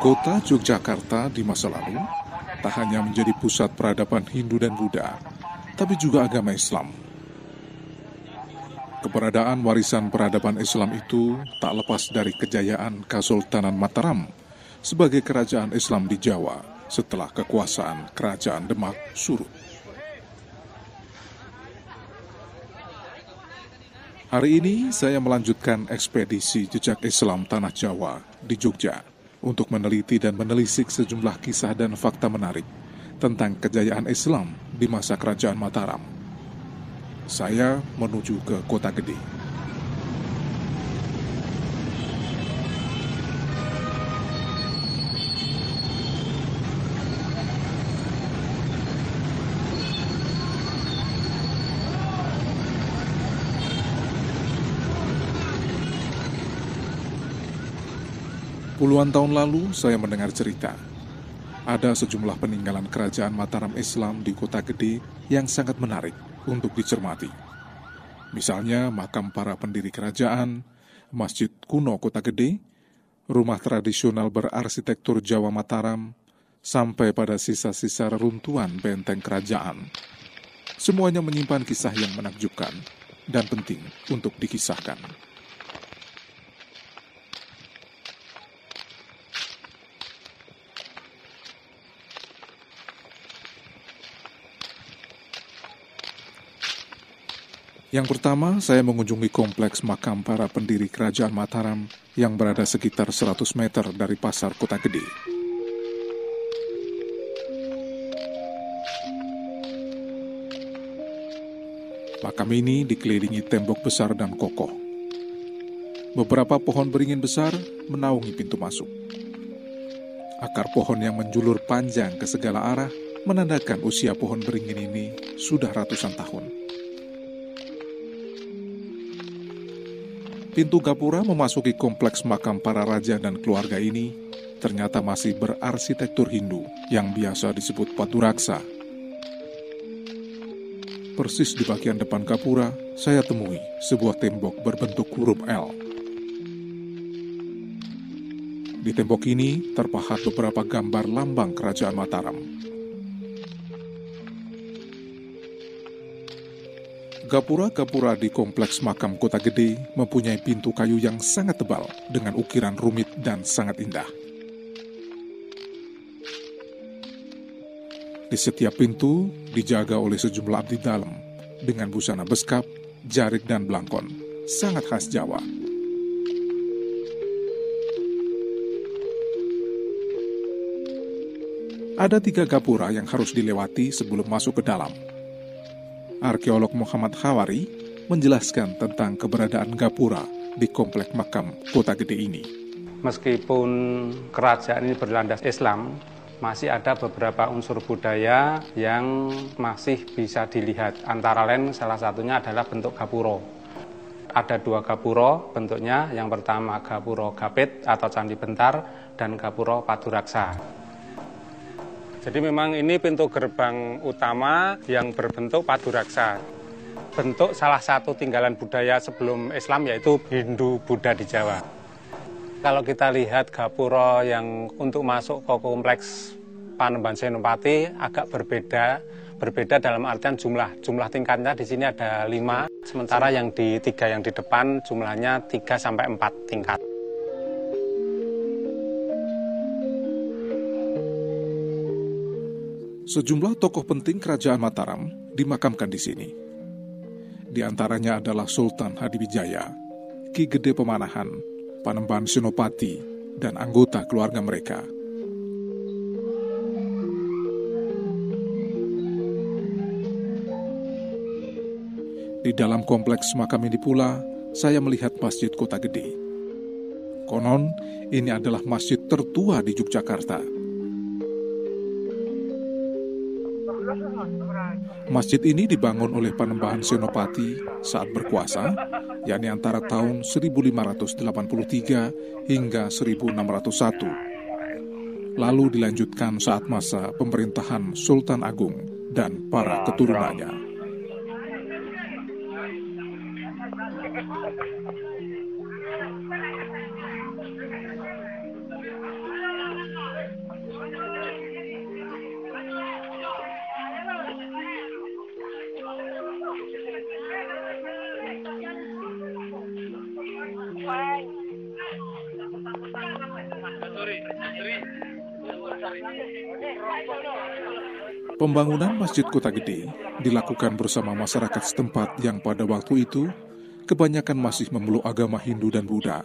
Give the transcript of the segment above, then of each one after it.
Kota Yogyakarta di masa lalu tak hanya menjadi pusat peradaban Hindu dan Buddha, tapi juga agama Islam. Keberadaan warisan peradaban Islam itu tak lepas dari kejayaan Kesultanan Mataram sebagai kerajaan Islam di Jawa setelah kekuasaan Kerajaan Demak surut. Hari ini saya melanjutkan ekspedisi jejak Islam Tanah Jawa di Jogja untuk meneliti dan menelisik sejumlah kisah dan fakta menarik tentang kejayaan Islam di masa Kerajaan Mataram. Saya menuju ke Kota Gede. Puluhan tahun lalu saya mendengar cerita. Ada sejumlah peninggalan kerajaan Mataram Islam di Kota Gede yang sangat menarik untuk dicermati. Misalnya makam para pendiri kerajaan, masjid kuno Kota Gede, rumah tradisional berarsitektur Jawa Mataram, sampai pada sisa-sisa reruntuhan benteng kerajaan. Semuanya menyimpan kisah yang menakjubkan dan penting untuk dikisahkan. Yang pertama, saya mengunjungi kompleks makam para pendiri kerajaan Mataram yang berada sekitar 100 meter dari pasar kota gede. Makam ini dikelilingi tembok besar dan kokoh. Beberapa pohon beringin besar menaungi pintu masuk. Akar pohon yang menjulur panjang ke segala arah menandakan usia pohon beringin ini sudah ratusan tahun. Pintu gapura memasuki kompleks makam para raja dan keluarga ini ternyata masih berarsitektur Hindu yang biasa disebut Paturaksa. Persis di bagian depan gapura, saya temui sebuah tembok berbentuk huruf L. Di tembok ini terpahat beberapa gambar lambang kerajaan Mataram. Gapura-gapura di kompleks makam kota gede mempunyai pintu kayu yang sangat tebal dengan ukiran rumit dan sangat indah. Di setiap pintu dijaga oleh sejumlah abdi dalam dengan busana beskap, jarik, dan belangkon. Sangat khas Jawa. Ada tiga gapura yang harus dilewati sebelum masuk ke dalam. Arkeolog Muhammad Hawari menjelaskan tentang keberadaan gapura di komplek makam kota gede ini. Meskipun kerajaan ini berlandas Islam, masih ada beberapa unsur budaya yang masih bisa dilihat. Antara lain salah satunya adalah bentuk gapuro. Ada dua gapuro bentuknya, yang pertama gapuro gapit atau candi bentar dan gapuro paduraksa. Jadi memang ini pintu gerbang utama yang berbentuk paduraksa. Bentuk salah satu tinggalan budaya sebelum Islam yaitu Hindu Buddha di Jawa. Kalau kita lihat gapura yang untuk masuk ke kompleks Panembahan Senopati agak berbeda, berbeda dalam artian jumlah. Jumlah tingkatnya di sini ada lima, sementara yang di tiga yang di depan jumlahnya tiga sampai empat tingkat. Sejumlah tokoh penting kerajaan Mataram dimakamkan di sini. Di antaranya adalah Sultan Hadiwijaya, Ki Gede Pemanahan, Panembahan Senopati, dan anggota keluarga mereka. Di dalam kompleks makam ini pula, saya melihat Masjid Kota Gede. Konon, ini adalah masjid tertua di Yogyakarta. Masjid ini dibangun oleh Panembahan Senopati saat berkuasa, yakni antara tahun 1583 hingga 1601. Lalu dilanjutkan saat masa pemerintahan Sultan Agung dan para keturunannya. Pembangunan Masjid Kota Gede dilakukan bersama masyarakat setempat yang pada waktu itu kebanyakan masih memeluk agama Hindu dan Buddha.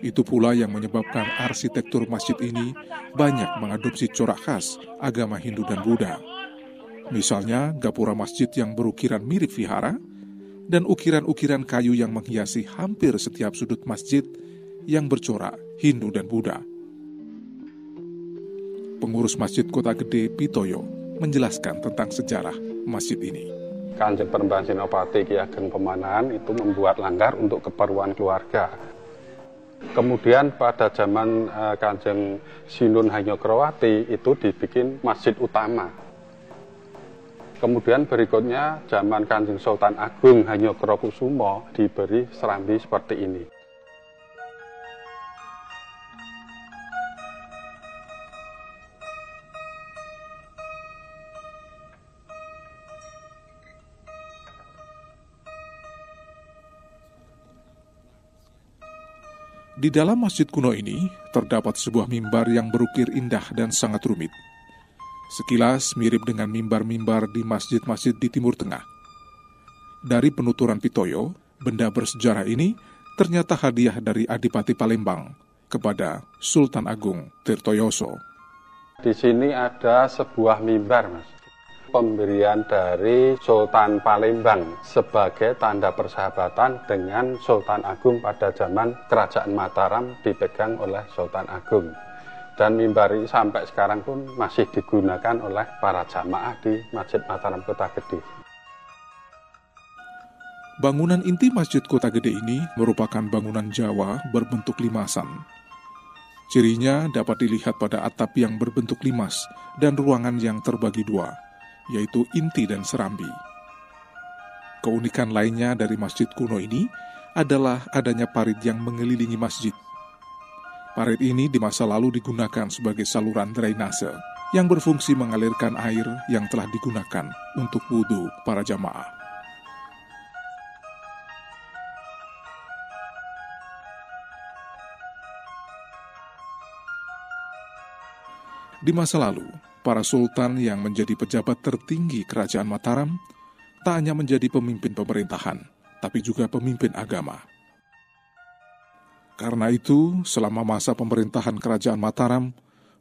Itu pula yang menyebabkan arsitektur masjid ini banyak mengadopsi corak khas agama Hindu dan Buddha. Misalnya gapura masjid yang berukiran mirip vihara dan ukiran-ukiran kayu yang menghiasi hampir setiap sudut masjid yang bercorak Hindu dan Buddha pengurus Masjid Kota Gede Pitoyo menjelaskan tentang sejarah masjid ini. Kanjeng Penembahan Senopati Ki Ageng Pemanahan itu membuat langgar untuk keperluan keluarga. Kemudian pada zaman uh, Kanjeng Sinun Hanyokrowati itu dibikin masjid utama. Kemudian berikutnya zaman Kanjeng Sultan Agung Hanyokrokusumo diberi serambi seperti ini. Di dalam masjid kuno ini terdapat sebuah mimbar yang berukir indah dan sangat rumit. Sekilas mirip dengan mimbar-mimbar di masjid-masjid di Timur Tengah. Dari penuturan Pitoyo, benda bersejarah ini ternyata hadiah dari Adipati Palembang kepada Sultan Agung Tirtoyoso. Di sini ada sebuah mimbar, Mas pemberian dari Sultan Palembang sebagai tanda persahabatan dengan Sultan Agung pada zaman Kerajaan Mataram dipegang oleh Sultan Agung. Dan mimbar ini sampai sekarang pun masih digunakan oleh para jamaah di Masjid Mataram Kota Gede. Bangunan inti Masjid Kota Gede ini merupakan bangunan Jawa berbentuk limasan. Cirinya dapat dilihat pada atap yang berbentuk limas dan ruangan yang terbagi dua yaitu inti dan serambi. Keunikan lainnya dari masjid kuno ini adalah adanya parit yang mengelilingi masjid. Parit ini di masa lalu digunakan sebagai saluran drainase yang berfungsi mengalirkan air yang telah digunakan untuk wudhu para jamaah. Di masa lalu, para sultan yang menjadi pejabat tertinggi kerajaan Mataram tak hanya menjadi pemimpin pemerintahan, tapi juga pemimpin agama. Karena itu, selama masa pemerintahan kerajaan Mataram,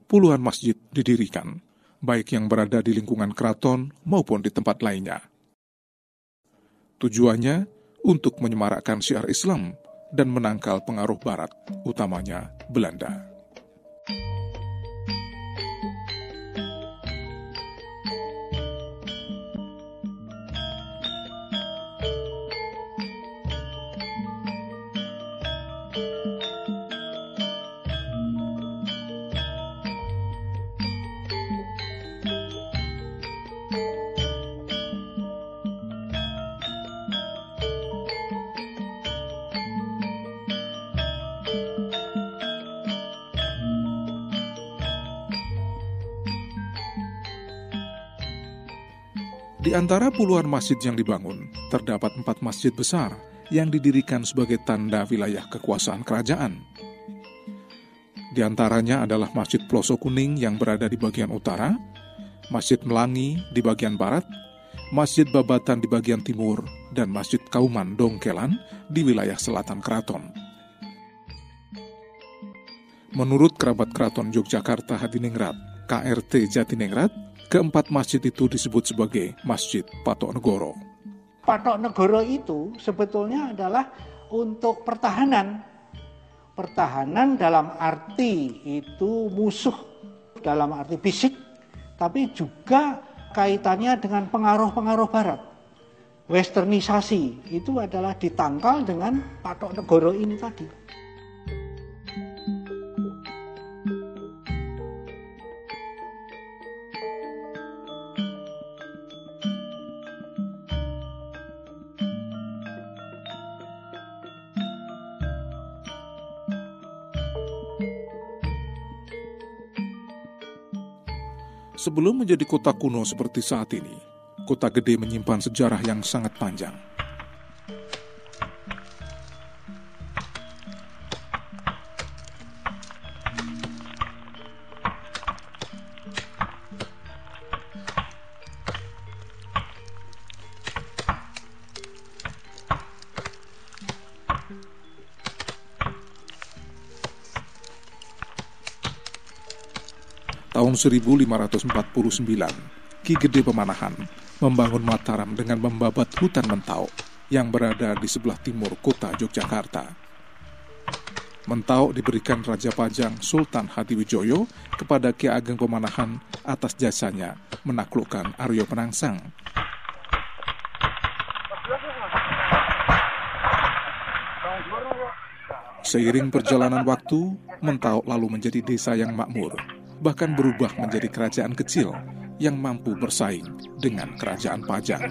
puluhan masjid didirikan, baik yang berada di lingkungan keraton maupun di tempat lainnya. Tujuannya untuk menyemarakkan syiar Islam dan menangkal pengaruh Barat, utamanya Belanda. Di antara puluhan masjid yang dibangun, terdapat empat masjid besar yang didirikan sebagai tanda wilayah kekuasaan kerajaan. Di antaranya adalah Masjid Ploso Kuning yang berada di bagian utara, Masjid Melangi di bagian barat, Masjid Babatan di bagian timur, dan Masjid Kauman Dongkelan di wilayah selatan keraton. Menurut kerabat keraton Yogyakarta Hadiningrat, KRT Jatiningrat, Keempat masjid itu disebut sebagai Masjid Patok Negoro. Patok Negoro itu sebetulnya adalah untuk pertahanan. Pertahanan dalam arti itu musuh dalam arti fisik tapi juga kaitannya dengan pengaruh-pengaruh barat. Westernisasi itu adalah ditangkal dengan patok negoro ini tadi. Sebelum menjadi kota kuno seperti saat ini, kota gede menyimpan sejarah yang sangat panjang. Tahun 1549, Ki Gede Pemanahan membangun Mataram dengan membabat hutan mentau yang berada di sebelah timur kota Yogyakarta. Mentau diberikan Raja Pajang Sultan Hadiwijoyo kepada Ki Ageng Pemanahan atas jasanya menaklukkan Aryo Penangsang. Seiring perjalanan waktu, Mentau lalu menjadi desa yang makmur, bahkan berubah menjadi kerajaan kecil yang mampu bersaing dengan kerajaan Pajang.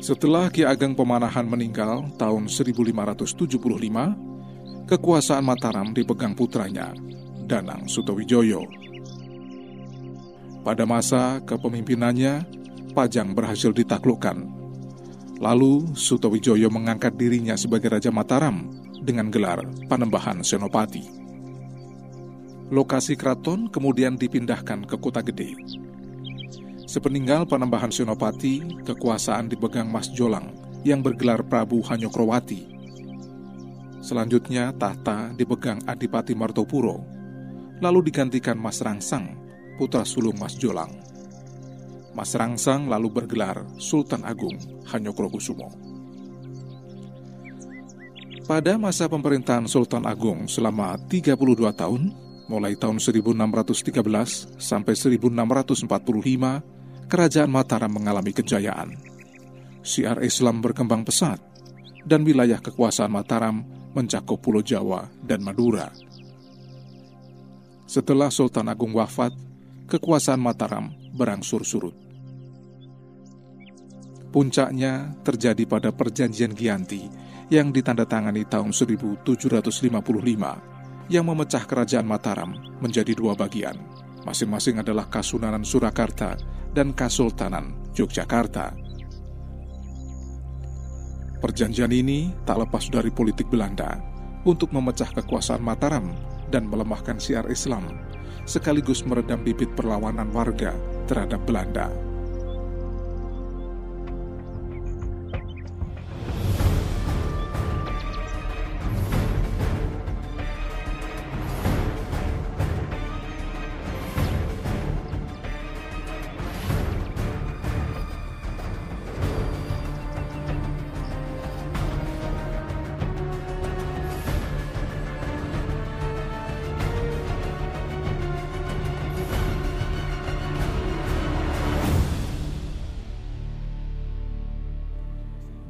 Setelah Ki Ageng Pemanahan meninggal tahun 1575, kekuasaan Mataram dipegang putranya, Danang Sutowijoyo. Pada masa kepemimpinannya, Pajang berhasil ditaklukkan. Lalu Sutowijoyo mengangkat dirinya sebagai Raja Mataram dengan gelar Panembahan Senopati. Lokasi keraton kemudian dipindahkan ke Kota Gede. Sepeninggal Panembahan Senopati, kekuasaan dipegang Mas Jolang yang bergelar Prabu Hanyokrowati. Selanjutnya tahta dipegang Adipati Martopuro, lalu digantikan Mas Rangsang, putra sulung Mas Jolang. Mas Rangsang lalu bergelar Sultan Agung Hanyokrokusumo. Pada masa pemerintahan Sultan Agung selama 32 tahun, mulai tahun 1613 sampai 1645, Kerajaan Mataram mengalami kejayaan. Siar Islam berkembang pesat, dan wilayah kekuasaan Mataram mencakup Pulau Jawa dan Madura. Setelah Sultan Agung wafat, kekuasaan Mataram berangsur surut. Puncaknya terjadi pada Perjanjian Gianti yang ditandatangani tahun 1755 yang memecah kerajaan Mataram menjadi dua bagian. Masing-masing adalah Kasunanan Surakarta dan Kasultanan Yogyakarta. Perjanjian ini tak lepas dari politik Belanda untuk memecah kekuasaan Mataram dan melemahkan siar Islam sekaligus meredam bibit perlawanan warga terhadap Belanda.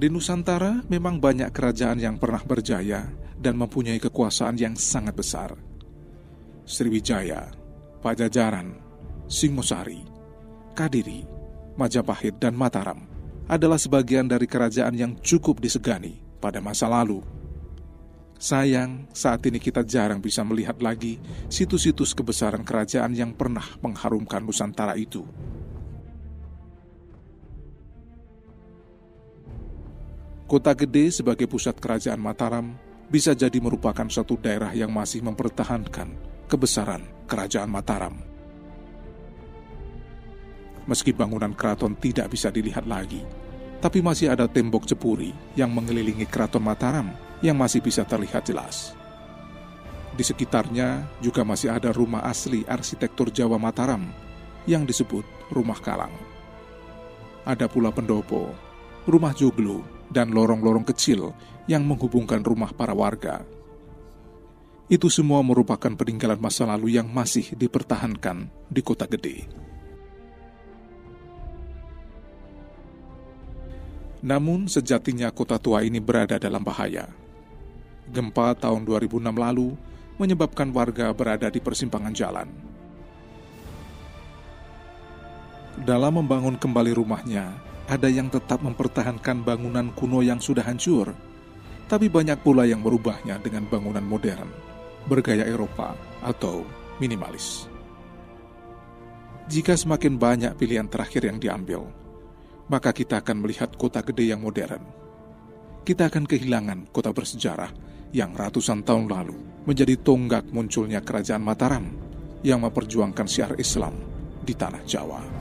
Di Nusantara memang banyak kerajaan yang pernah berjaya dan mempunyai kekuasaan yang sangat besar. Sriwijaya, Pajajaran, Singosari, Kadiri, Majapahit, dan Mataram adalah sebagian dari kerajaan yang cukup disegani pada masa lalu. Sayang, saat ini kita jarang bisa melihat lagi situs-situs kebesaran kerajaan yang pernah mengharumkan Nusantara itu. Kota Gede sebagai pusat kerajaan Mataram bisa jadi merupakan suatu daerah yang masih mempertahankan kebesaran kerajaan Mataram. Meski bangunan keraton tidak bisa dilihat lagi, tapi masih ada tembok cepuri yang mengelilingi keraton Mataram yang masih bisa terlihat jelas. Di sekitarnya juga masih ada rumah asli arsitektur Jawa Mataram yang disebut Rumah Kalang. ada pula pendopo, rumah joglo, dan lorong-lorong kecil yang menghubungkan rumah para warga. Itu semua merupakan peninggalan masa lalu yang masih dipertahankan di kota gede. Namun sejatinya kota tua ini berada dalam bahaya. Gempa tahun 2006 lalu menyebabkan warga berada di persimpangan jalan. Dalam membangun kembali rumahnya, ada yang tetap mempertahankan bangunan kuno yang sudah hancur, tapi banyak pula yang merubahnya dengan bangunan modern bergaya Eropa atau minimalis. Jika semakin banyak pilihan terakhir yang diambil, maka kita akan melihat kota gede yang modern. Kita akan kehilangan kota bersejarah yang ratusan tahun lalu menjadi tonggak munculnya kerajaan Mataram yang memperjuangkan syiar Islam di tanah Jawa.